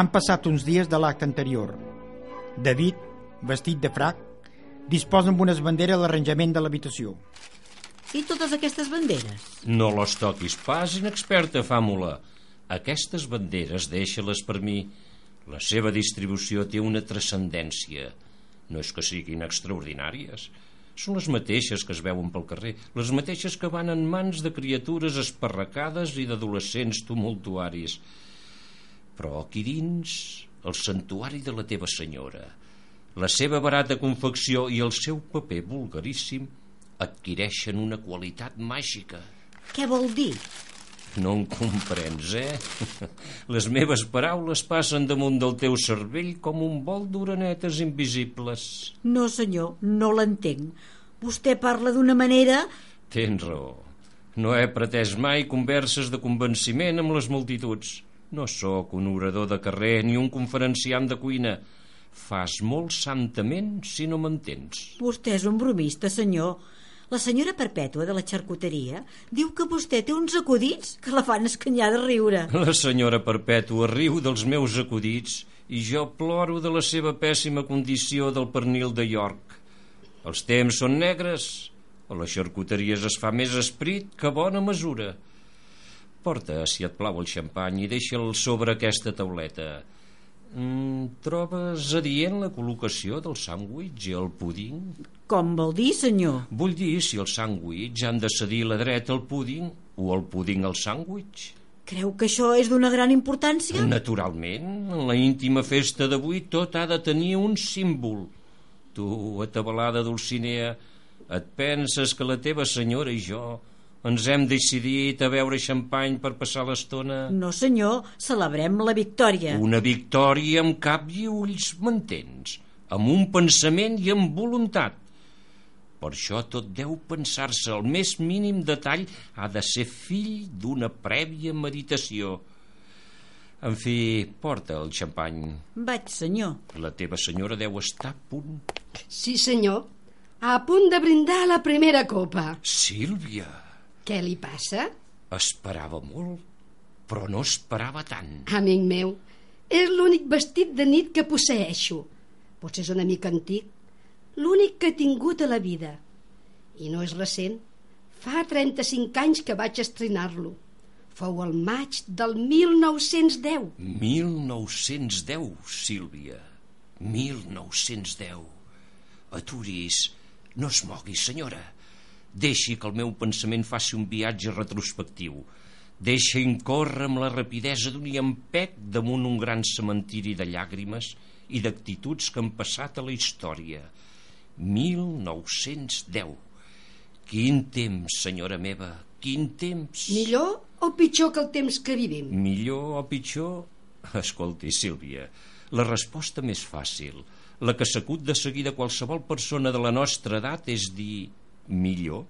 Han passat uns dies de l'acte anterior. David, vestit de frac, disposa amb unes banderes a l'arranjament de l'habitació. I totes aquestes banderes? No les toquis pas, inexperta fàmula. Aquestes banderes, deixa-les per mi. La seva distribució té una transcendència. No és que siguin extraordinàries. Són les mateixes que es veuen pel carrer, les mateixes que van en mans de criatures esparracades i d'adolescents tumultuaris. Però aquí dins, el santuari de la teva senyora, la seva barata confecció i el seu paper vulgaríssim adquireixen una qualitat màgica. Què vol dir? No em comprens, eh? Les meves paraules passen damunt del teu cervell com un vol d'uranetes invisibles. No, senyor, no l'entenc. Vostè parla d'una manera... Tens raó. No he pretès mai converses de convenciment amb les multituds. No sóc un orador de carrer ni un conferenciant de cuina. Fas molt santament si no m'entens. Vostè és un bromista, senyor. La senyora Perpètua de la xarcuteria diu que vostè té uns acudits que la fan escanyar de riure. La senyora Perpètua riu dels meus acudits i jo ploro de la seva pèssima condició del pernil de York. Els temps són negres, a les xarcuteries es fa més esprit que bona mesura. Porta, si et plau, el xampany i deixa'l sobre aquesta tauleta. Mm, trobes adient la col·locació del sàndwich i el púding? Com vol dir, senyor? Vull dir si el sàndwich han de cedir la dreta al púding o el púding al sàndwich. Creu que això és d'una gran importància? Naturalment, en la íntima festa d'avui tot ha de tenir un símbol. Tu, atabalada Dulcinea, et penses que la teva senyora i jo ens hem decidit a beure xampany per passar l'estona? No, senyor, celebrem la victòria. Una victòria amb cap i ulls, m'entens? Amb un pensament i amb voluntat. Per això tot deu pensar-se el més mínim detall ha de ser fill d'una prèvia meditació. En fi, porta el xampany. Vaig, senyor. La teva senyora deu estar a punt. Sí, senyor. A punt de brindar la primera copa. Sílvia! Què li passa? Esperava molt, però no esperava tant. Amic meu, és l'únic vestit de nit que posseixo. Potser és una mica antic. L'únic que he tingut a la vida. I no és recent. Fa 35 anys que vaig estrenar-lo. Fou el maig del 1910. 1910, Sílvia. 1910. Aturis, no es mogui, senyora. Deixi que el meu pensament faci un viatge retrospectiu. Deixa incórrer amb la rapidesa d'un llampec damunt un gran cementiri de llàgrimes i d'actituds que han passat a la història. 1910. Quin temps, senyora meva, quin temps. Millor o pitjor que el temps que vivim? Millor o pitjor? Escolti, Sílvia, la resposta més fàcil, la que s'acut de seguida qualsevol persona de la nostra edat és dir millor,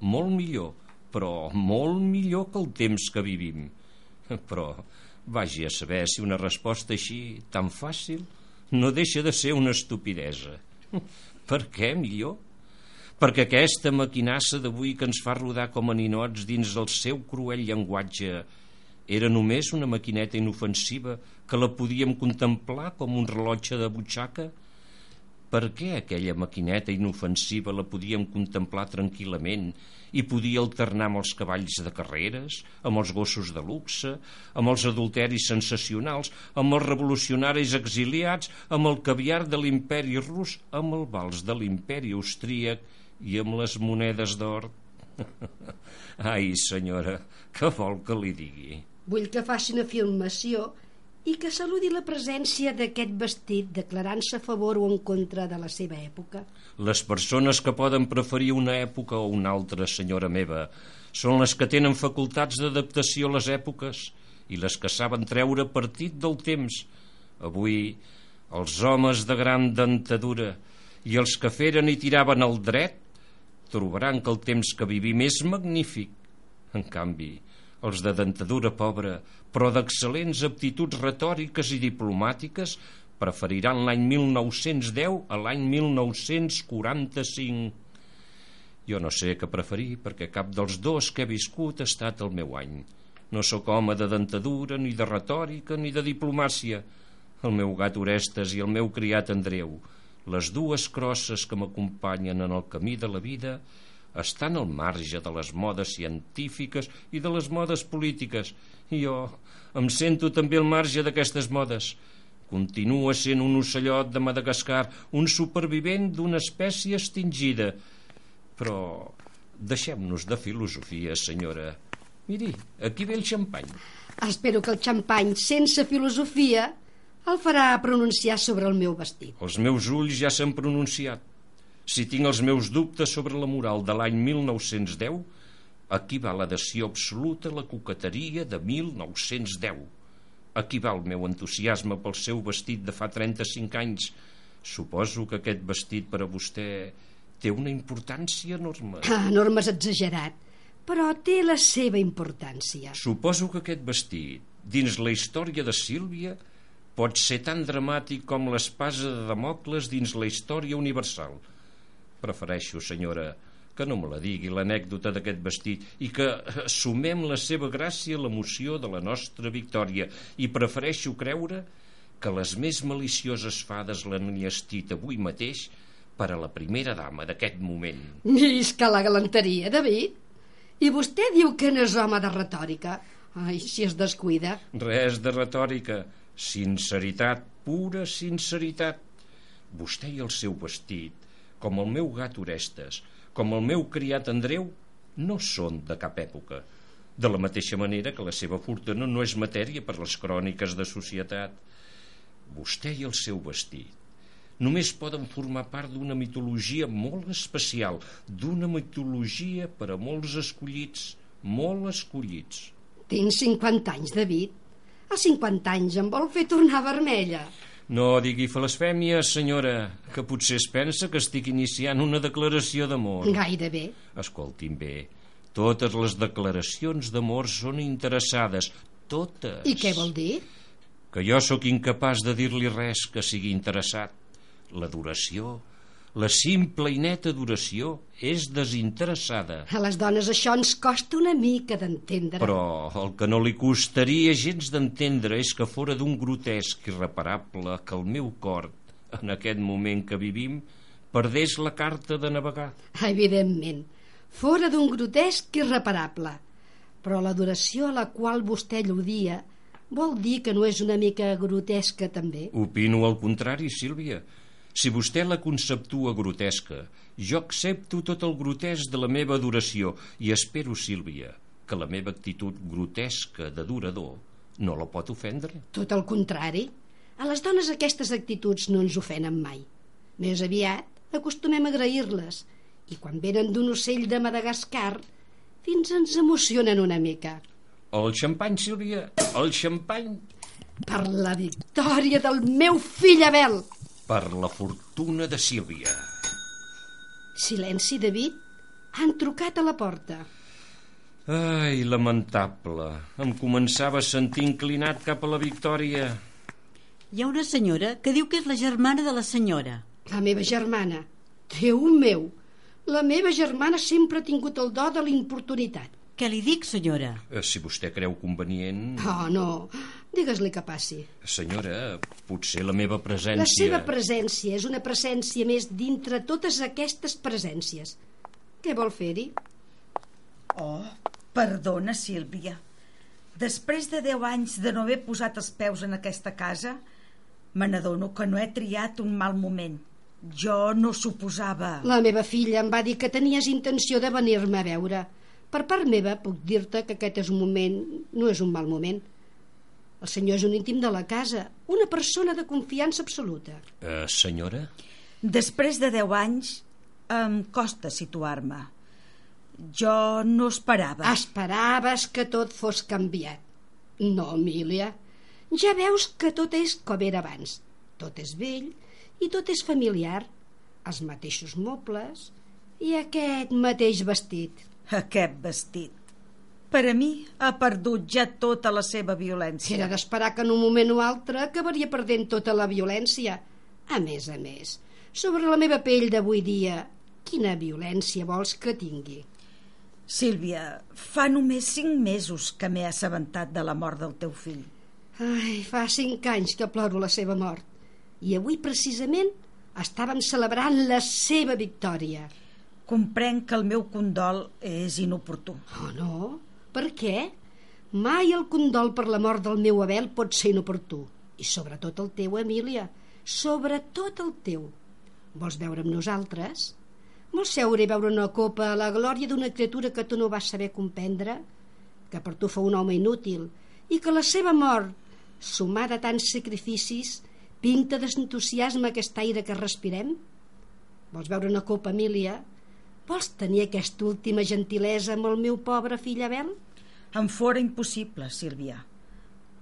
molt millor, però molt millor que el temps que vivim. Però vagi a saber si una resposta així, tan fàcil, no deixa de ser una estupidesa. Per què millor? Perquè aquesta maquinassa d'avui que ens fa rodar com a ninots dins del seu cruel llenguatge era només una maquineta inofensiva que la podíem contemplar com un rellotge de butxaca? Per què aquella maquineta inofensiva la podíem contemplar tranquil·lament i podia alternar amb els cavalls de carreres, amb els gossos de luxe, amb els adulteris sensacionals, amb els revolucionaris exiliats, amb el caviar de l'imperi rus, amb el vals de l'imperi austríac i amb les monedes d'or? Ai, senyora, què vol que li digui? Vull que faci una filmació i que saludi la presència d'aquest vestit declarant-se a favor o en contra de la seva època. Les persones que poden preferir una època o una altra, senyora meva, són les que tenen facultats d'adaptació a les èpoques i les que saben treure partit del temps. Avui, els homes de gran dentadura i els que feren i tiraven el dret trobaran que el temps que vivim és magnífic. En canvi, els de dentadura pobra, però d'excel·lents aptituds retòriques i diplomàtiques, preferiran l'any 1910 a l'any 1945. Jo no sé què preferir, perquè cap dels dos que he viscut ha estat el meu any. No sóc home de dentadura, ni de retòrica, ni de diplomàcia. el meu gat Orestes i el meu criat Andreu, les dues crosses que m'acompanyen en el camí de la vida, estan al marge de les modes científiques i de les modes polítiques. I jo em sento també al marge d'aquestes modes. Continua sent un ocellot de Madagascar, un supervivent d'una espècie extingida. Però deixem-nos de filosofia, senyora. Miri, aquí ve el xampany. Espero que el xampany, sense filosofia, el farà pronunciar sobre el meu vestit. Els meus ulls ja s'han pronunciat. Si tinc els meus dubtes sobre la moral de l'any 1910, aquí va l'adhesió absoluta a la coqueteria de 1910 Aquí va el meu entusiasme pel seu vestit de fa 35 anys. Suposo que aquest vestit per a vostè té una importància enorme. Ah, enorme és exagerat, però té la seva importància. Suposo que aquest vestit, dins la història de Sílvia, pot ser tan dramàtic com l'espasa de Damocles dins la història universal. Prefereixo, senyora, que no me la digui l'anècdota d'aquest vestit i que sumem la seva gràcia a l'emoció de la nostra victòria i prefereixo creure que les més malicioses fades l'han enllestit avui mateix per a la primera dama d'aquest moment. Visca la galanteria, David. I vostè diu que no és home de retòrica. Ai, si es descuida. Res de retòrica. Sinceritat, pura sinceritat. Vostè i el seu vestit, com el meu gat Orestes, com el meu criat Andreu, no són de cap època. De la mateixa manera que la seva fortuna no és matèria per les cròniques de societat. Vostè i el seu vestit només poden formar part d'una mitologia molt especial, d'una mitologia per a molts escollits, molt escollits. Tinc 50 anys, David. A 50 anys em vol fer tornar vermella. No digui falasfèmia, senyora, que potser es pensa que estic iniciant una declaració d'amor. Gairebé. Escolti'm bé, totes les declaracions d'amor són interessades, totes. I què vol dir? Que jo sóc incapaç de dir-li res que sigui interessat. L'adoració, la simple i neta adoració és desinteressada. A les dones això ens costa una mica d'entendre. Però el que no li costaria gens d'entendre és que fora d'un grotesc irreparable que el meu cor, en aquest moment que vivim, perdés la carta de navegar. Evidentment, fora d'un grotesc irreparable. Però l'adoració a la qual vostè lludia vol dir que no és una mica grotesca també? Opino el contrari, Sílvia. Si vostè la conceptua grotesca, jo accepto tot el grotesc de la meva adoració i espero, Sílvia, que la meva actitud grotesca d'adorador no la pot ofendre. Tot el contrari. A les dones aquestes actituds no ens ofenen mai. Més aviat acostumem a agrair-les i quan venen d'un ocell de Madagascar fins ens emocionen una mica. El xampany, Sílvia, el xampany. Per la victòria del meu fill Abel! Per la fortuna de Sílvia. Silenci, David. Han trucat a la porta. Ai, lamentable. Em començava a sentir inclinat cap a la victòria. Hi ha una senyora que diu que és la germana de la senyora. La meva germana. Déu meu! La meva germana sempre ha tingut el do de l'importunitat. Què li dic, senyora? Eh, si vostè creu convenient... Oh, no. Digues-li que passi. Senyora, potser la meva presència... La seva presència és una presència més dintre totes aquestes presències. Què vol fer-hi? Oh, perdona, Sílvia. Després de deu anys de no haver posat els peus en aquesta casa, me n'adono que no he triat un mal moment. Jo no suposava... La meva filla em va dir que tenies intenció de venir-me a veure. Per part meva puc dir-te que aquest és un moment, no és un mal moment. El senyor és un íntim de la casa, una persona de confiança absoluta. Uh, senyora? Després de deu anys em costa situar-me. Jo no esperava. Esperaves que tot fos canviat. No, Emília. Ja veus que tot és com era abans. Tot és vell i tot és familiar. Els mateixos mobles i aquest mateix vestit. Aquest vestit. Per a mi ha perdut ja tota la seva violència. Era d'esperar que en un moment o altre acabaria perdent tota la violència. A més a més, sobre la meva pell d'avui dia, quina violència vols que tingui? Sílvia, fa només cinc mesos que m'he assabentat de la mort del teu fill. Ai, fa cinc anys que ploro la seva mort. I avui, precisament, estàvem celebrant la seva victòria. Comprenc que el meu condol és inoportú. Oh, no? Per què? Mai el condol per la mort del meu Abel pot ser inoportú. I sobretot el teu, Emília. Sobretot el teu. Vols veure amb nosaltres? Vols seure i veure una copa a la glòria d'una criatura que tu no vas saber comprendre? Que per tu fou un home inútil i que la seva mort, sumada a tants sacrificis, pinta d'entusiasme aquest aire que respirem? Vols veure una copa, Emília? Vols tenir aquesta última gentilesa amb el meu pobre fill Abel? Em fora impossible, Sílvia.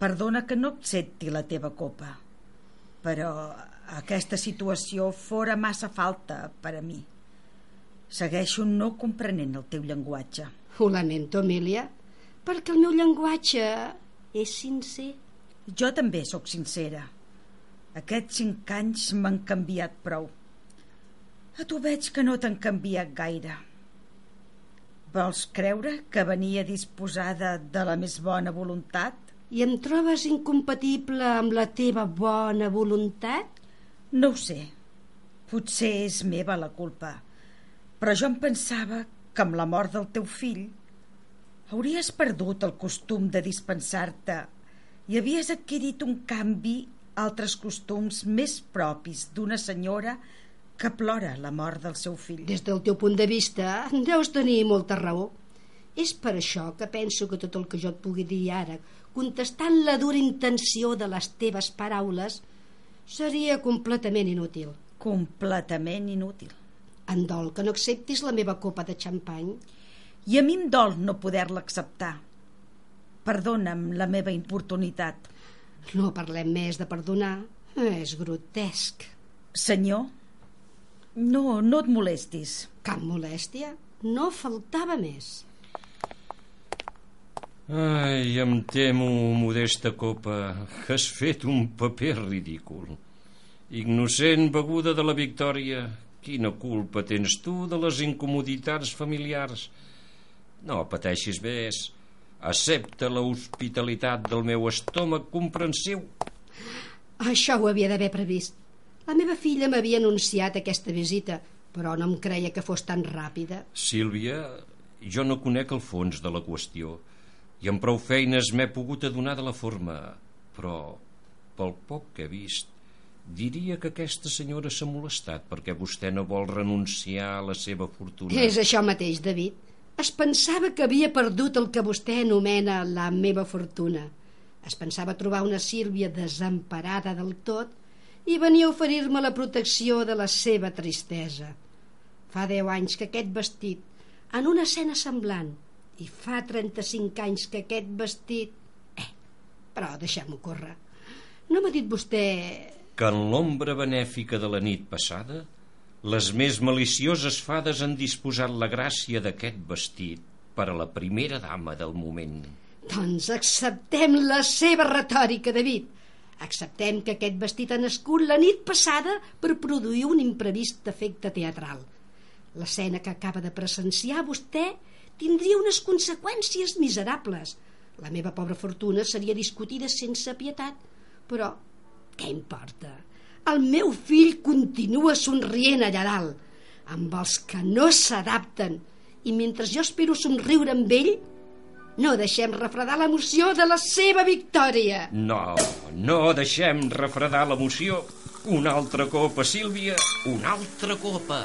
Perdona que no accepti la teva copa, però aquesta situació fora massa falta per a mi. Segueixo no comprenent el teu llenguatge. Ho lamento, Emília, perquè el meu llenguatge és sincer. Jo també sóc sincera. Aquests cinc anys m'han canviat prou. A tu veig que no t'han canviat gaire. Vols creure que venia disposada de la més bona voluntat? I em trobes incompatible amb la teva bona voluntat? No ho sé. Potser és meva la culpa. Però jo em pensava que amb la mort del teu fill hauries perdut el costum de dispensar-te i havies adquirit un canvi altres costums més propis d'una senyora que plora la mort del seu fill. Des del teu punt de vista, deus tenir molta raó. És per això que penso que tot el que jo et pugui dir ara, contestant la dura intenció de les teves paraules, seria completament inútil. Completament inútil. Em dol que no acceptis la meva copa de xampany. I a mi em dol no poder-la acceptar. Perdona'm la meva importunitat. No parlem més de perdonar. És grotesc. Senyor, no, no et molestis. Cap molèstia? No faltava més. Ai, em temo, modesta copa, que has fet un paper ridícul. Innocent beguda de la victòria, quina culpa tens tu de les incomoditats familiars? No pateixis més. Accepta la hospitalitat del meu estómac comprensiu. Això ho havia d'haver previst. La meva filla m'havia anunciat aquesta visita, però no em creia que fos tan ràpida. Sílvia, jo no conec el fons de la qüestió i amb prou feines m'he pogut adonar de la forma, però pel poc que he vist diria que aquesta senyora s'ha molestat perquè vostè no vol renunciar a la seva fortuna. És això mateix, David. Es pensava que havia perdut el que vostè anomena la meva fortuna. Es pensava trobar una Sílvia desemparada del tot i venia a oferir-me la protecció de la seva tristesa. Fa deu anys que aquest vestit, en una escena semblant, i fa 35 anys que aquest vestit... Eh, però deixem-ho córrer. No m'ha dit vostè... Que en l'ombra benèfica de la nit passada, les més malicioses fades han disposat la gràcia d'aquest vestit per a la primera dama del moment. Doncs acceptem la seva retòrica, David. Acceptem que aquest vestit ha nascut la nit passada per produir un imprevist efecte teatral. L'escena que acaba de presenciar vostè tindria unes conseqüències miserables. La meva pobra fortuna seria discutida sense pietat, però què importa? El meu fill continua somrient allà dalt, amb els que no s'adapten, i mentre jo espero somriure amb ell, no deixem refredar l'emoció de la seva victòria. No, no deixem refredar l'emoció. Una altra copa, Sílvia, una altra copa.